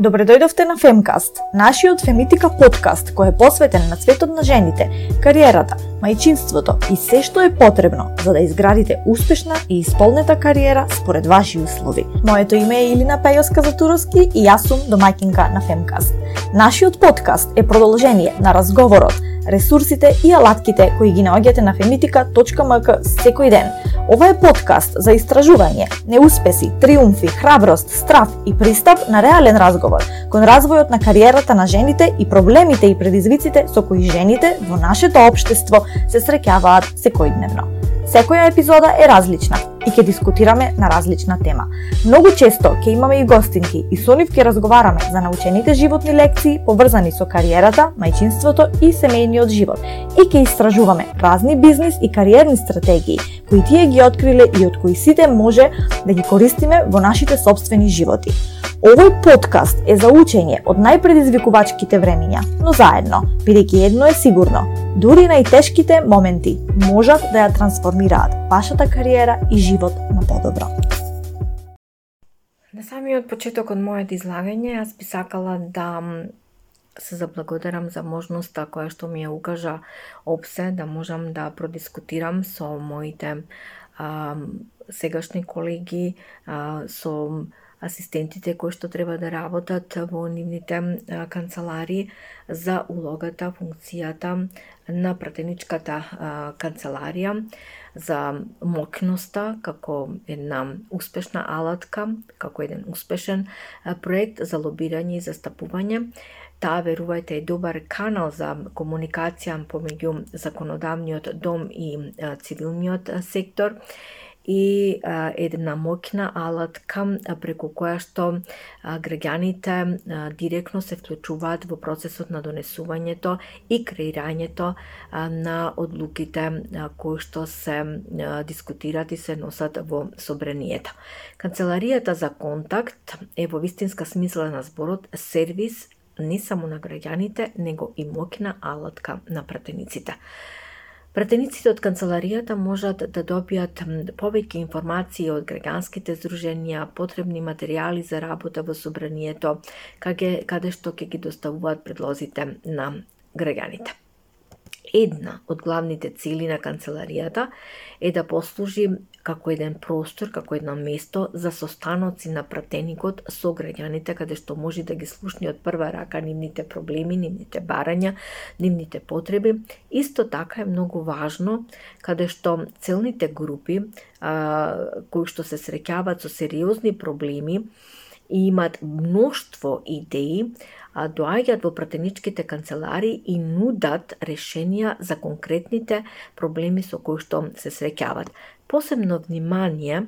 Добре дојдовте на Femcast, нашиот фемитика подкаст кој е посветен на светот на жените, кариерата, мајчинството и се што е потребно за да изградите успешна и исполнета кариера според ваши услови. Моето име е Илина Пејоска Затуровски и јас сум домаќинка на Femcast. Нашиот подкаст е продолжение на разговорот ресурсите и алатките кои ги наоѓате на femitika.mk секој ден. Ова е подкаст за истражување, неуспеси, триумфи, храброст, страв и пристап на реален разговор кон развојот на кариерата на жените и проблемите и предизвиците со кои жените во нашето општество се среќаваат секојдневно. Секоја епизода е различна и ќе дискутираме на различна тема. Многу често ќе имаме и гостинки и со нив ќе разговараме за научените животни лекции поврзани со кариерата, мајчинството и семејниот живот и ќе истражуваме разни бизнис и кариерни стратегии кои тие ги откриле и од кои сите може да ги користиме во нашите собствени животи. Овој подкаст е за учење од најпредизвикувачките времиња, но заедно, бидејќи едно е сигурно, дури најтешките моменти можат да ја трансформираат вашата кариера и живот на подобро. На самиот почеток од моето излагање, јас би сакала да се заблагодарам за можноста која што ми ја укажа ОПСЕ да можам да продискутирам со моите а, сегашни колеги, а, со асистентите кои што треба да работат во нивните канцелари за улогата, функцијата на пратеничката канцеларија, за мокноста како една успешна алатка, како еден успешен проект за лобирање и застапување. Таа, верувајте, е добар канал за комуникација помеѓу законодавниот дом и цивилниот сектор и една моќна алатка преку која што граѓаните директно се вклучуваат во процесот на донесувањето и креирањето на одлуките кои што се дискутираат дискутират и се носат во собранието. Канцеларијата за контакт е во вистинска смисла на зборот сервис не само на граѓаните, него и моќна алатка на пратениците. Пратениците од канцеларијата можат да добијат повеќе информации од граѓанските здруженија, потребни материјали за работа во собранието, каде, каде што ќе ги доставуваат предлозите на граѓаните. Една од главните цели на канцеларијата е да послужи како еден простор, како едно место за состаноци на пратеникот со граѓаните, каде што може да ги слушни од прва рака нивните проблеми, нивните барања, нивните потреби. Исто така е многу важно каде што целните групи а, кои што се среќаваат со сериозни проблеми и имаат мноштво идеи, доаѓаат во пратеничките канцелари и нудат решенија за конкретните проблеми со кои што се среќават. Посебно внимание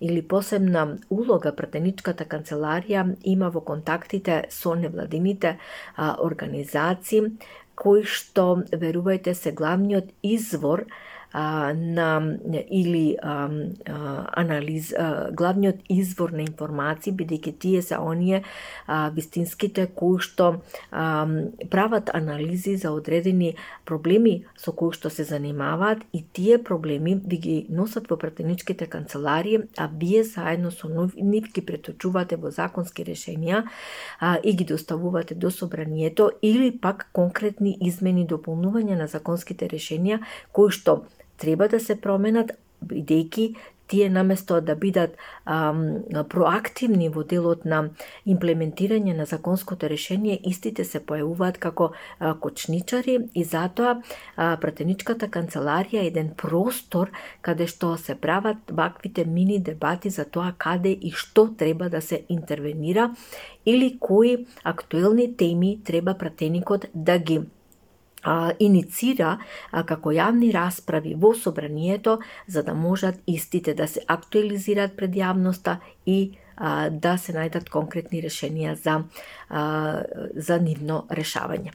или посебна улога пратеничката канцеларија има во контактите со невладините а, организации кои што, верувајте се, главниот извор а, на или а, а, анализ а, главниот извор на информации бидејќи тие се оние а, вистинските кои што а, прават анализи за одредени проблеми со кои што се занимаваат и тие проблеми ви ги носат во пратеничките канцеларии, а вие заедно со нив ги преточувате во законски решенија а, и ги доставувате до собранието или пак конкретни измени дополнувања на законските решенија кои што треба да се променат, бидејќи тие наместо да бидат а, проактивни во делот на имплементирање на законското решение, истите се појавуваат како а, кочничари и затоа а, пратеничката канцеларија е еден простор каде што се прават ваквите мини дебати за тоа каде и што треба да се интервенира или кои актуелни теми треба пратеникот да ги а, иницира а, како јавни расправи во собранието за да можат истите да се актуализираат пред јавноста и а, да се најдат конкретни решенија за, а, за нивно решавање.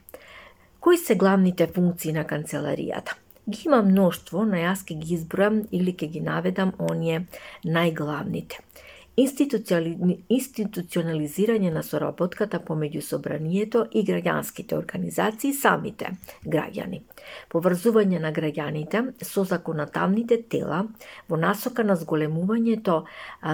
Кои се главните функции на канцеларијата? Ги има мноштво, но јас ке ги избројам или ке ги наведам оние најглавните институционализирање на соработката помеѓу собранието и граѓанските организации самите граѓани, поврзување на граѓаните со законодавните тела во насока на зголемувањето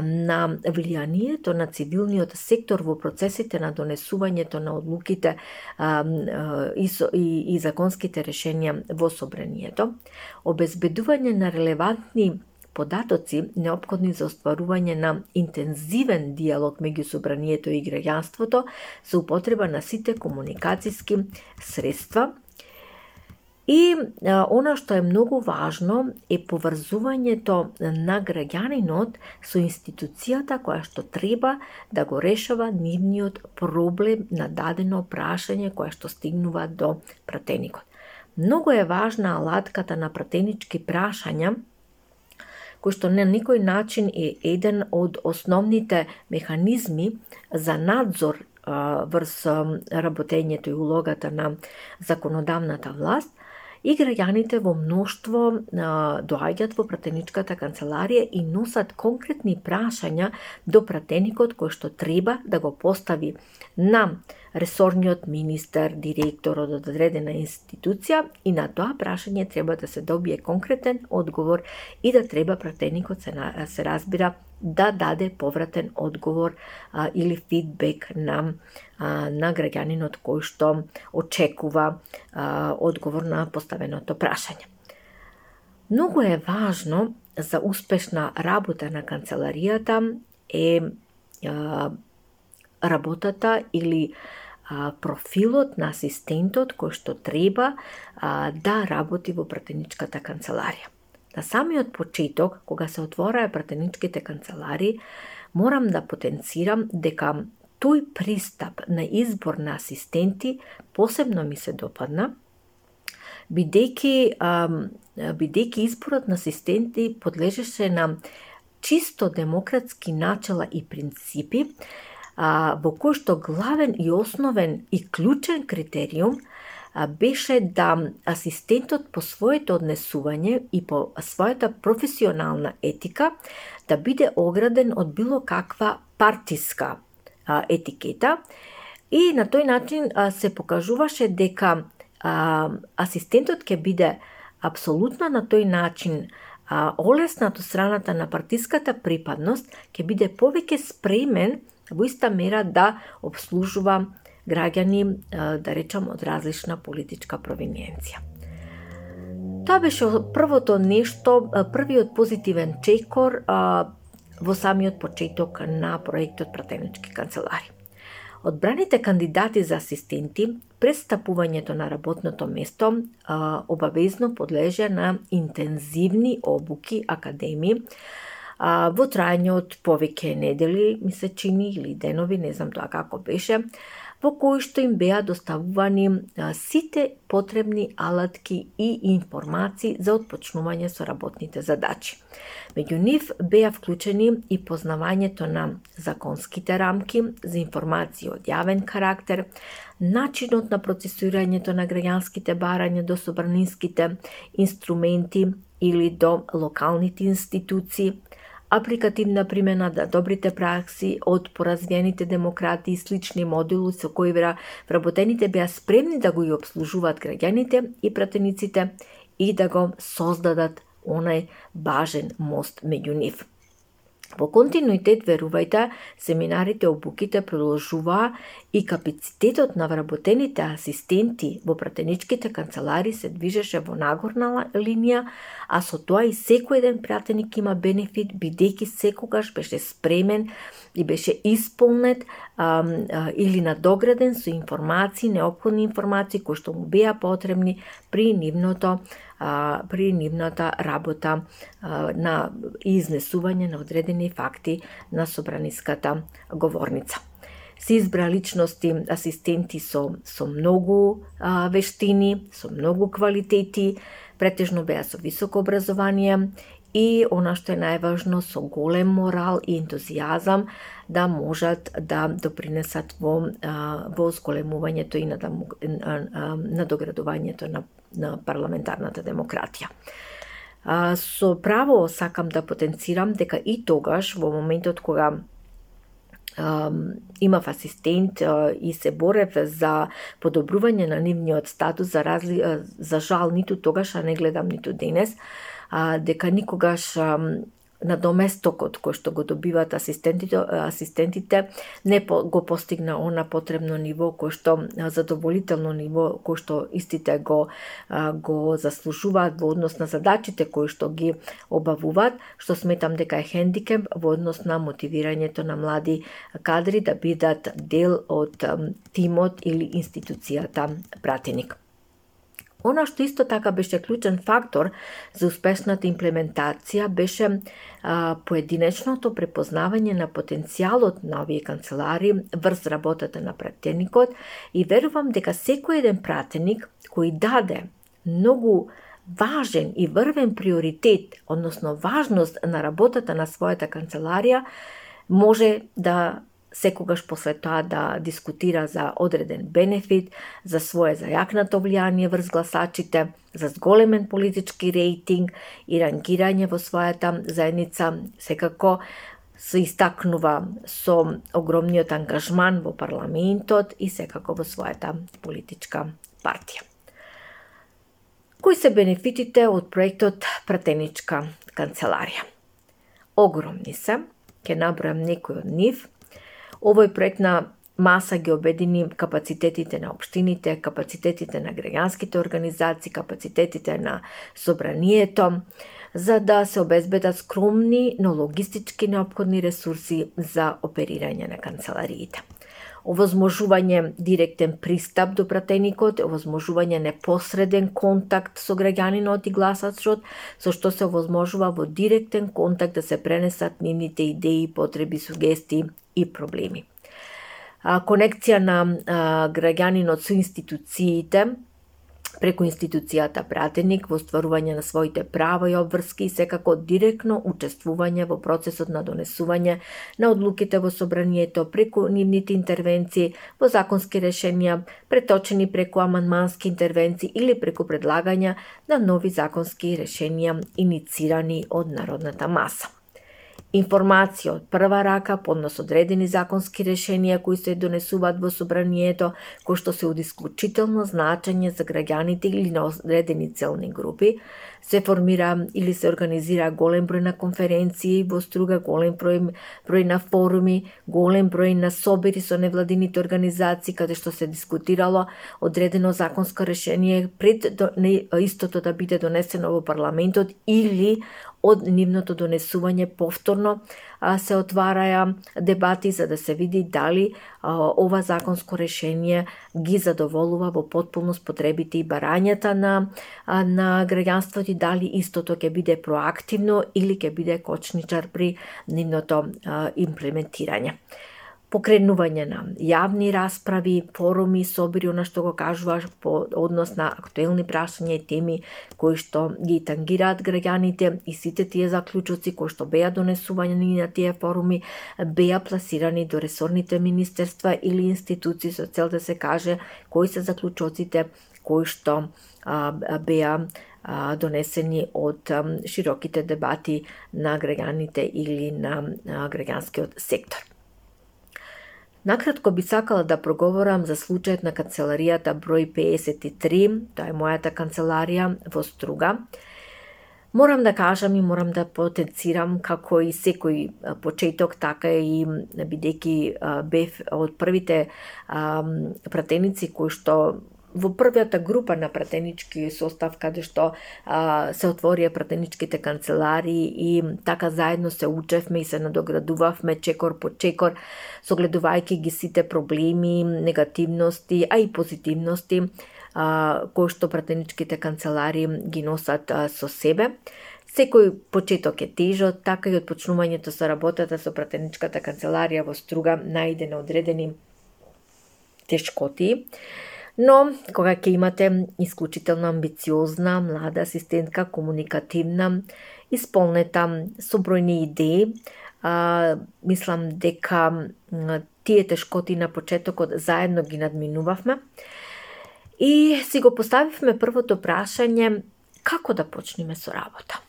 на влијанието на цивилниот сектор во процесите на донесувањето на одлуките и, и, и законските решенија во собранието, обезбедување на релевантни податоци неопходни за остварување на интензивен диалог меѓу собранието и граѓанството за употреба на сите комуникацијски средства И а, она што е многу важно е поврзувањето на граѓанинот со институцијата која што треба да го решава нивниот проблем на дадено прашање кое што стигнува до пратеникот. Многу е важна алатката на пратенички прашања кој што на никој начин е еден од основните механизми за надзор врз работењето и улогата на законодавната власт, и граѓаните во мноштво доаѓаат во пратеничката канцеларија и носат конкретни прашања до пратеникот кој што треба да го постави на ресорниот министер, директор од одредена институција и на тоа прашање треба да се добие конкретен одговор и да треба пратеникот се, се разбира да даде повратен одговор а, или фидбек на а, на граѓанинот кој што очекува а, одговор на поставеното прашање. Многу е важно за успешна работа на канцеларијата е а, работата или а, профилот на асистентот кој што треба а, да работи во пратеничката канцеларија. На самиот почеток, кога се отвораа пратеничките канцелари, морам да потенцирам дека тој пристап на избор на асистенти посебно ми се допадна, бидејќи бидејќи изборот на асистенти подлежеше на чисто демократски начала и принципи, а, во кој што главен и основен и клучен критериум а, беше да асистентот по своето однесување и по својата професионална етика да биде ограден од било каква партиска а, етикета. И на тој начин а, се покажуваше дека а, асистентот ќе биде апсолутно на тој начин а, олеснат од страната на партиската припадност, ќе биде повеќе спремен во иста мера да обслужува граѓани, да речам, од различна политичка провиненција. Тоа беше првото нешто, првиот позитивен чекор во самиот почеток на проектот Пратенички канцелари. Одбраните кандидати за асистенти пред стапувањето на работното место обавезно подлежа на интензивни обуки академии а, во трајање од повеќе недели, ми се чини, или денови, не знам тоа како беше, во кои што им беа доставувани а, сите потребни алатки и информации за отпочнување со работните задачи. Меѓу нив беа вклучени и познавањето на законските рамки за информации од јавен карактер, начинот на процесирањето на граѓанските барања до собранинските инструменти или до локалните институции, апликативна примена на добрите пракси од поразвиените демократи и слични модули со кои вработените беа спремни да го и обслужуваат граѓаните и пратениците и да го создадат онај важен мост меѓу нив. Во континуитет, верувајте, семинарите, обуките продолжуваа и капацитетот на вработените асистенти во пратеничките канцелари се движеше во нагорна линија, а со тоа и секој еден пратеник има бенефит, бидејќи секогаш беше спремен и беше исполнет а, а, или надограден со информации, необходни информации кои што му беа потребни при нивното а, при нивната работа а, на изнесување на одредени факти на собраниската говорница. Се избра личности, асистенти со, со многу а, вештини, со многу квалитети, претежно беа со високо образование и она што е најважно со голем морал и ентузијазам да можат да допринесат во во зголемувањето и на, надоградувањето на, на парламентарната демократија. А, со право сакам да потенцирам дека и тогаш, во моментот кога имав асистент и се борев за подобрување на нивниот статус за разли... за жал ниту тогаш а не гледам ниту денес дека никогаш на доместокот кој што го добиваат асистентите, асистентите не по, го постигна она потребно ниво кој што задоволително ниво кој што истите го го заслужуваат во однос на задачите кои што ги обавуваат, што сметам дека е хендикеп во однос на мотивирањето на млади кадри да бидат дел од тимот или институцијата пратеник. Она што исто така беше клучен фактор за успешната имплементација беше а, поединечното препознавање на потенцијалот на овие канцелари врз работата на пратеникот и верувам дека секој еден пратеник кој даде многу важен и врвен приоритет, односно важност на работата на својата канцеларија, може да секогаш после тоа да дискутира за одреден бенефит, за свое зајакнато влијание врз гласачите, за зголемен политички рейтинг и рангирање во својата заедница, секако се истакнува со огромниот ангажман во парламентот и секако во својата политичка партија. Кои се бенефитите од проектот Пратеничка канцеларија? Огромни се, ќе набројам некои од нив – Овој проект на маса ги обедини капацитетите на општините, капацитетите на граѓанските организации, капацитетите на собранието, за да се обезбедат скромни, но логистички необходни ресурси за оперирање на канцелариите овозможување директен пристап до пратеникот, овозможување непосреден контакт со граѓанинот и гласачот, со што се овозможува во директен контакт да се пренесат нивните идеи, потреби, сугести и проблеми. А, конекција на а, граѓанинот со институциите, преку институцијата пратеник во стварување на своите права и обврски и секако директно учествување во процесот на донесување на одлуките во собранието преку нивните интервенции во законски решенија, преточени преку аманмански интервенции или преку предлагања на нови законски решенија иницирани од народната маса информација од прва рака поднос одредени законски решенија кои се донесуваат во собранието, кои што се од исклучително значење за граѓаните или на одредени целни групи, се формира или се организира голем број на конференции во струга, голем број, број на форуми, голем број на собери со невладините организации каде што се дискутирало одредено законско решение пред истото да биде донесено во парламентот или од нивното донесување повторно се отвараја дебати за да се види дали ова законско решение ги задоволува во потполност потребите и барањата на, на граѓанството и дали истото ќе биде проактивно или ќе биде кочничар при нивното имплементирање покренување на јавни расправи, форуми, собери, она што го кажуваш по однос на актуелни прашања и теми кои што ги тангираат граѓаните и сите тие заклучоци кои што беа донесувани на тие форуми беа пласирани до ресорните министерства или институции со цел да се каже кои се заклучоците кои што а, беа донесени од широките дебати на граѓаните или на граѓанскиот сектор. Накратко би сакала да проговорам за случајот на канцеларијата број 53, тоа е мојата канцеларија во Струга. Морам да кажам и морам да потенцирам како и секој почеток, така и бидејќи бев од првите пратеници кои што во првата група на пратенички состав каде што а, се отворија пратеничките канцеларии и така заедно се учевме и се надоградувавме чекор по чекор, согледувајќи ги сите проблеми, негативности, а и позитивности а, кои што пратеничките канцелари ги носат а, со себе. Секој почеток е тежок, така и почнувањето со работата со пратеничката канцеларија во Струга најде на одредени тешкоти. Но, кога ќе имате исклучително амбициозна, млада асистентка, комуникативна, исполнета со бројни идеи, а, мислам дека тие тешкоти на почетокот заедно ги надминувавме. И си го поставивме првото прашање како да почнеме со работа.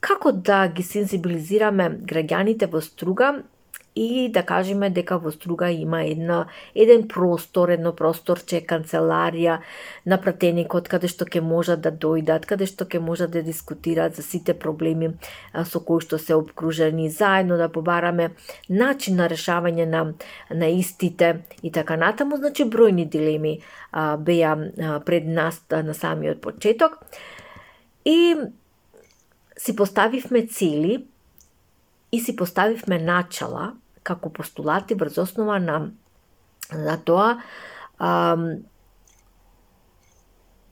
Како да ги сензибилизираме граѓаните во Струга и да кажеме дека во Струга има една, еден простор, едно просторче, канцеларија на пратеникот, каде што ќе можат да дојдат, каде што ќе можат да дискутираат за сите проблеми со кои што се обкружени, заедно да побараме начин на решавање на, на истите и така натаму. Значи, бројни дилеми а, беа а, пред нас а, на самиот почеток. И си поставивме цели и си поставивме начала како постулати врз основа на, на тоа а,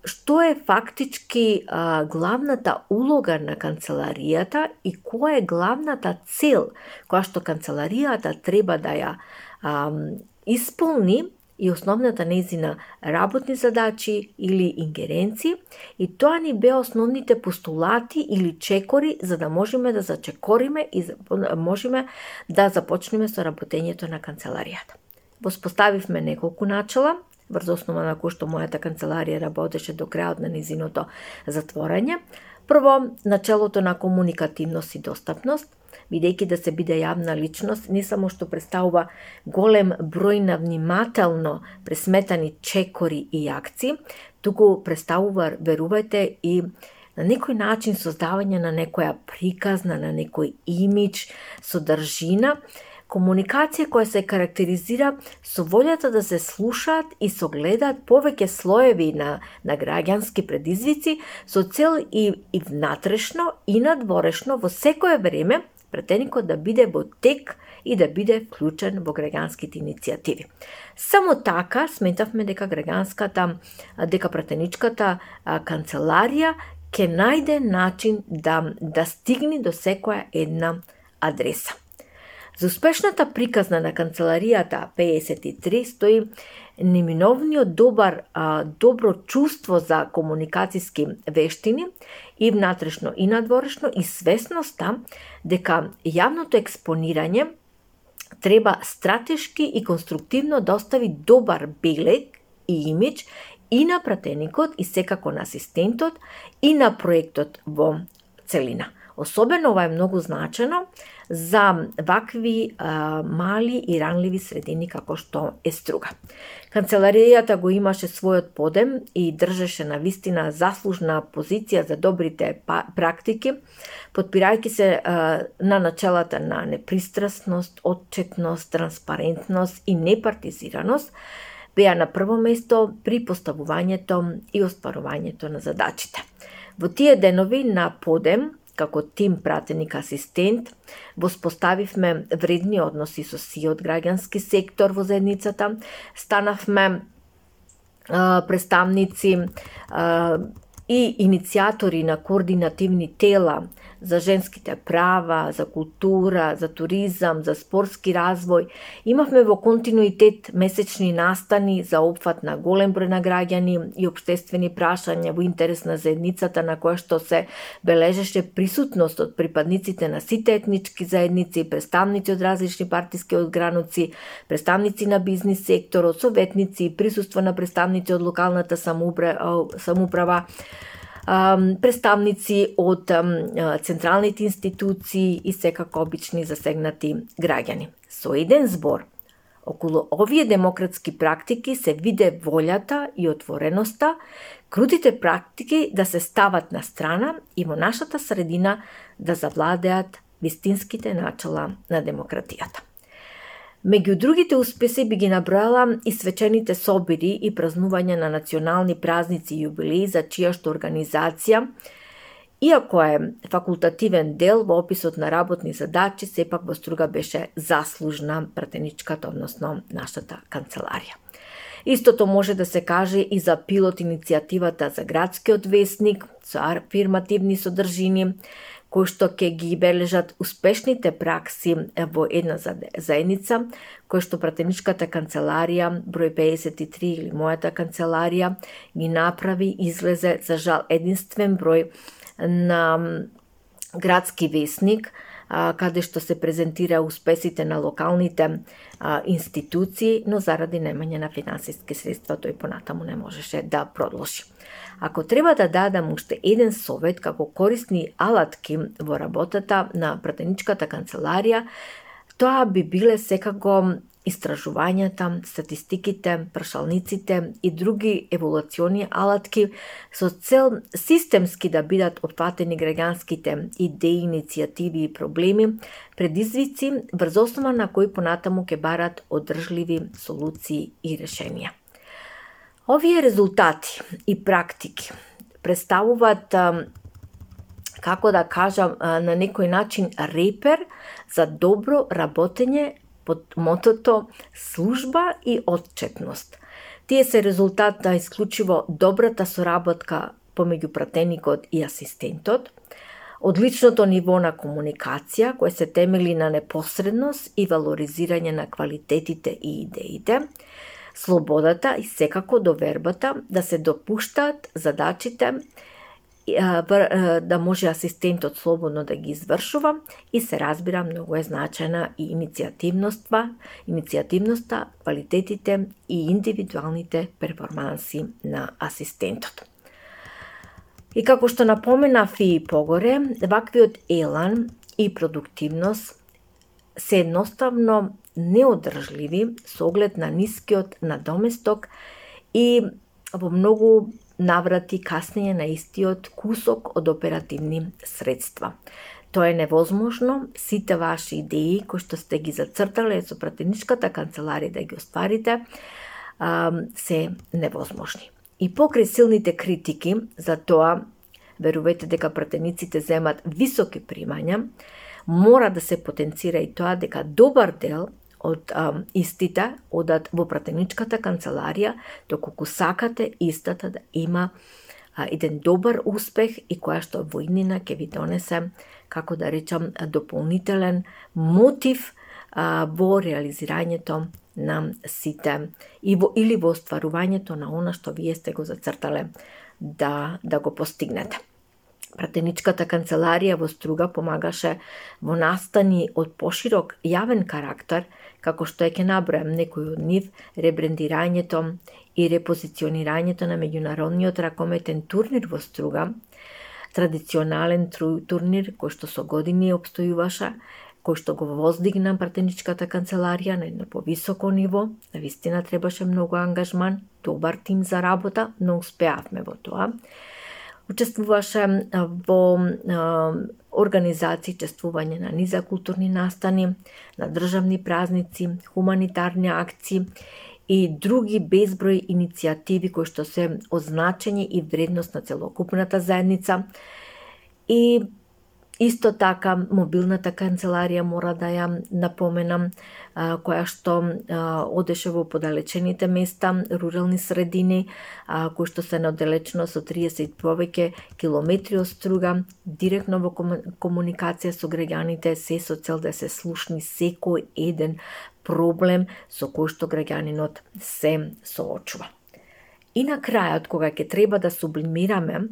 што е фактички а, главната улога на канцеларијата и која е главната цел која што канцеларијата треба да ја а, исполни и основната незина работни задачи или ингеренци и тоа ни бе основните постулати или чекори за да можеме да зачекориме и можеме да започнеме со работењето на канцеларијата. Воспоставивме неколку начала, врз основа на кој што мојата канцеларија работеше до крајот на низиното затворање. Прво, началото на комуникативност и достапност – бидејќи да се биде јавна личност, не само што представува голем број на внимателно пресметани чекори и акции, туку представува, верувајте, и на некој начин создавање на некоја приказна, на некој имидж, содржина, комуникација која се карактеризира со волјата да се слушаат и согледаат повеќе слоеви на, на граѓански предизвици со цел и, и внатрешно и надворешно во секое време претеникот да биде во тек и да биде вклучен во граѓанските иницијативи. Само така сметавме дека граѓанската, дека претеничката канцеларија ќе најде начин да, да стигне до секоја една адреса. За успешната приказна на канцеларијата 53 стои неминовниот добар а, добро чувство за комуникацијски вештини и внатрешно и надворешно и свесноста дека јавното експонирање треба стратешки и конструктивно да остави добар белег и имидж и на пратеникот и секако на асистентот и на проектот во целина. Особено ова е многу значено за вакви а, мали и ранливи средини како што е Струга. Канцеларијата го имаше својот подем и држеше на вистина заслужна позиција за добрите па-, практики, подпирајќи се а, на началата на непристрасност, отчетност, транспарентност и непартизираност, беа на прво место при поставувањето и остварувањето на задачите. Во тие денови на подем како тим пратеник асистент, воспоставивме вредни односи со сиот граѓански сектор во заедницата, станавме а, представници а, и иницијатори на координативни тела за женските права, за култура, за туризам, за спортски развој. Имавме во континуитет месечни настани за опфат на голем број на граѓани и обштествени прашања во интерес на заедницата на која што се бележеше присутност од припадниците на сите етнички заедници, представници од различни партиски одгрануци, представници на бизнис секторот, советници, присуство на представници од локалната самоуправа представници од централните институции и секако обични засегнати граѓани. Со еден збор, околу овие демократски практики се виде волјата и отвореноста, крутите практики да се стават на страна и во нашата средина да завладеат вистинските начала на демократијата. Меѓу другите успеси би ги набројала и свечените собири и празнување на национални празници и јубилеи за чија што организација, иако е факултативен дел во описот на работни задачи, сепак во струга беше заслужна пратеничката, односно нашата канцеларија. Истото може да се каже и за пилот иницијативата за градскиот вестник со афирмативни содржини, кои што ќе ги бележат успешните пракси во една заедница, кои што пратеничката канцеларија, број 53 или мојата канцеларија, ги направи, излезе за жал единствен број на градски вестник, каде што се презентира успесите на локалните институции, но заради немање на финансиски средства тој понатаму не можеше да продолжи. Ако треба да дадам уште еден совет како корисни алатки во работата на пратеничката канцеларија, тоа би биле секако истражувањата, статистиките, прашалниците и други еволуциони алатки со цел системски да бидат опфатени граѓанските идеи, иницијативи и проблеми, предизвици врз основа на кои понатаму ќе барат одржливи солуции и решенија. Овие резултати и практики представуваат како да кажам на некој начин репер за добро работење под мотото служба и отчетност. Тие се резултат на исклучиво добрата соработка помеѓу пратеникот и асистентот, одличното ниво на комуникација кое се темели на непосредност и валоризирање на квалитетите и идеите, слободата и секако довербата да се допуштаат задачите да може асистентот слободно да ги извршува и се разбира многу е значена и иницијативноста, иницијативноста, квалитетите и индивидуалните перформанси на асистентот. И како што напоменав и погоре, ваквиот елан и продуктивност се едноставно неодржливи со оглед на нискиот надоместок и во многу наврати каснење на истиот кусок од оперативни средства. Тоа е невозможно, сите ваши идеи кои што сте ги зацртале со пратеничката канцеларија да ги остварите, се невозможни. И покрај силните критики за тоа, верувате дека пратениците земат високи примања, мора да се потенцира и тоа дека добар дел од а, истите одат во пратеничката канцеларија, доколку сакате истата да има а, еден добар успех и која што во иднина ќе ви донесе, како да речам, дополнителен мотив а, во реализирањето на сите и во, или во остварувањето на она што вие сте го зацртале да, да го постигнете. Пратеничката канцеларија во Струга помагаше во настани од поширок јавен карактер како што е ке набројам некој од нив, ребрендирањето и репозиционирањето на меѓународниот ракометен турнир во Струга, традиционален турнир кој што со години обстојуваше, кој што го воздигна пратеничката канцеларија на едно повисоко ниво, на вистина требаше многу ангажман, добар тим за работа, но успеавме во тоа. Учествуваше во организации чествување на низа културни настани, на државни празници, хуманитарни акции и други безброј иницијативи кои што се означени и вредност на целокупната заедница. И Исто така, мобилната канцеларија мора да ја напоменам, која што одеше во подалечените места, рурални средини, кои што се на со 30 повеќе километри од струга, директно во комуникација со граѓаните, се со цел да се слушни секој еден проблем со кој што граѓанинот се соочува. И на крајот, кога ќе треба да сублимираме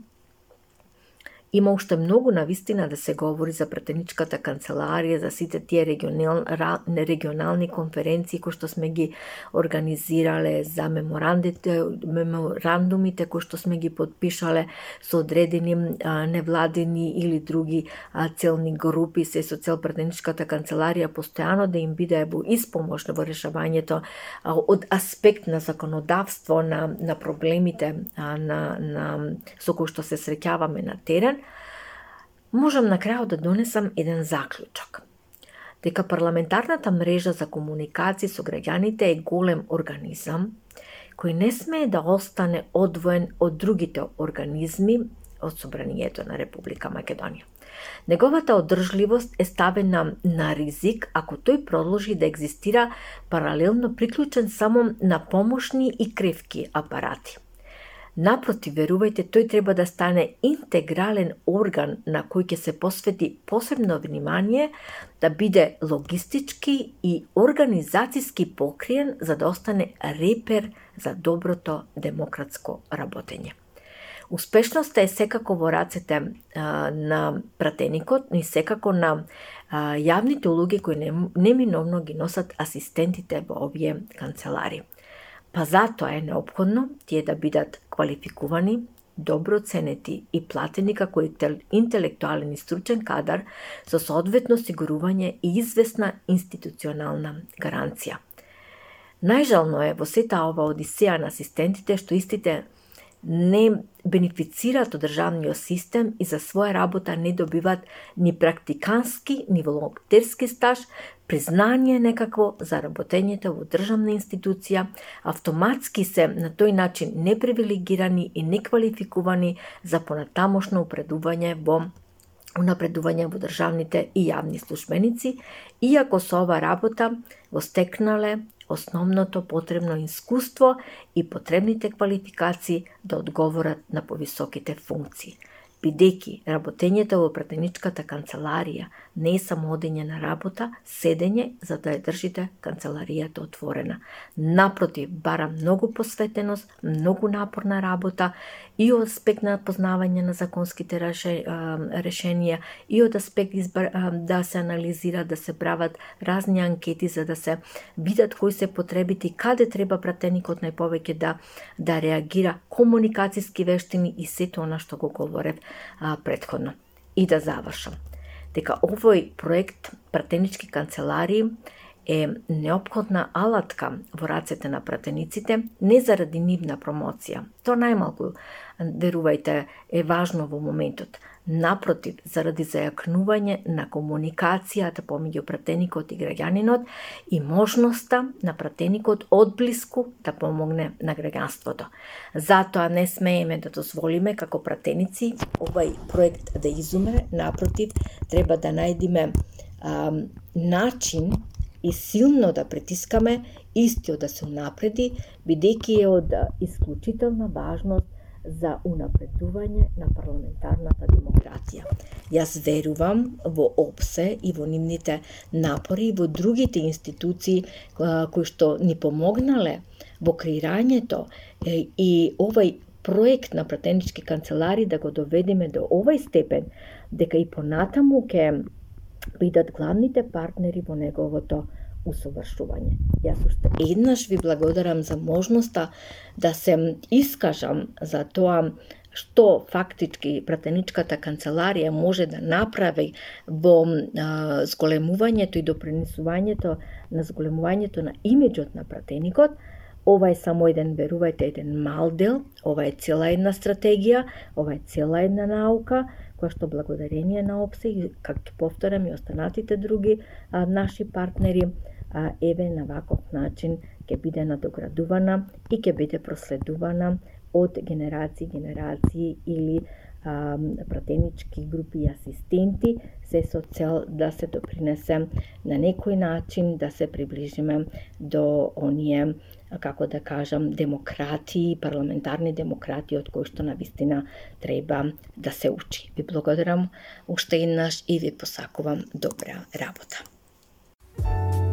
Има уште многу на вистина да се говори за претеничката канцеларија, за сите тие регионал, регионални конференции кои што сме ги организирале, за меморандумите кои што сме ги подпишале со одредени а, невладени или други а, целни групи, се со цел претеничката канцеларија постојано да им биде во испомош во решавањето а, од аспект на законодавство на, на проблемите а, на, на, со кои што се среќаваме на терен, можам на крајот да донесам еден заклучок. Дека парламентарната мрежа за комуникација со граѓаните е голем организам кој не смее да остане одвоен од другите организми од Собранието на Република Македонија. Неговата одржливост е ставена на ризик ако тој продолжи да екзистира паралелно приклучен само на помошни и кревки апарати – Напротив, верувајте, тој треба да стане интегрален орган на кој ќе се посвети посебно внимание да биде логистички и организацијски покриен за да остане репер за доброто демократско работење. Успешноста е секако во рацете а, на пратеникот, и секако на а, јавните улоги кои неминовно ги носат асистентите во овие канцелари. Па затоа е необходно тие да бидат квалификувани, добро ценети и платени како интелектуален и стручен кадар со соодветно сигурување и известна институционална гаранција. Најжално е во сета ова одисеја на асистентите што истите не бенефицираат од државниот систем и за своја работа не добиваат ни практикански, ни волонтерски стаж, признание некакво за работењето во државна институција, автоматски се на тој начин непривилегирани и неквалификувани за понатамошно упредување во унапредување во државните и јавни службеници, иако со ова работа го стекнале основното потребно искуство и потребните квалификации да одговорат на повисоките функции бидејќи работењето во пратеничката канцеларија не е само одење на работа, седење за да ја држите канцеларијата отворена. Напротив, бара многу посветеност, многу напорна работа и од аспект на познавање на законските решенија и од аспект да се анализира, да се прават разни анкети за да се видат кои се потребите, каде треба пратеникот најповеќе да да реагира, комуникацијски вештини и сето она што го говорев а, предходно. И да завршам. Дека овој проект пратенички канцеларии е неопходна алатка во рацете на пратениците, не заради нивна промоција. Тоа најмалку, верувајте, е важно во моментот, Напротив, заради зајакнување на комуникацијата помеѓу пратеникот и граѓанинот и можноста на пратеникот одблиску да помогне на граѓанството. Затоа не смееме да дозволиме како пратеници овај проект да изумре, напротив, треба да најдиме а, начин и силно да притискаме истиот да се унапреди, бидејќи е од исклучителна важност за унапредување на парламентарната демократија. Јас верувам во ОПСЕ и во нивните напори и во другите институции кои што ни помогнале во креирањето и овај проект на пратенички канцелари да го доведеме до овај степен дека и понатаму ќе бидат главните партнери во неговото усовршување. Јас уште еднаш ви благодарам за можноста да се искажам за тоа што фактички пратеничката канцеларија може да направи во а, зголемувањето и допринесувањето на зголемувањето на имиджот на пратеникот, ова е само еден, верувајте, еден мал дел, ова е цела една стратегија, ова е цела една наука, која што благодарение на ОПСЕ и како ќе повторам и останатите други а, наши партнери а, еве на ваков начин ќе биде надоградувана и ќе биде проследувана од генерации генерации или а, пратенички групи и асистенти, се со цел да се допринесе на некој начин да се приближиме до оние како да кажам, демократи, парламентарни демократи од кои што на вистина треба да се учи. Ви благодарам уште еднаш и ви посакувам добра работа.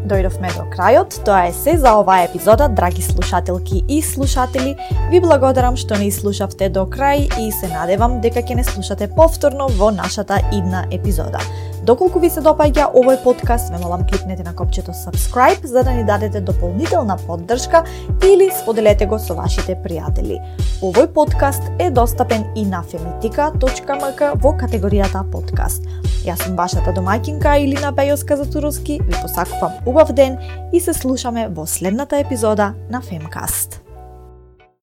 Дојдовме до крајот, тоа е се за оваа епизода, драги слушателки и слушатели. Ви благодарам што не слушавте до крај и се надевам дека ќе не слушате повторно во нашата идна епизода. Доколку ви се допаѓа овој подкаст, ме молам кликнете на копчето subscribe за да ни дадете дополнителна поддршка или споделете го со вашите пријатели. Овој подкаст е достапен и на femitika.mk во категоријата подкаст. Јас сум вашата домаќинка Илина Бејоска Затуровски, ви посакувам убав ден и се слушаме во следната епизода на Femcast.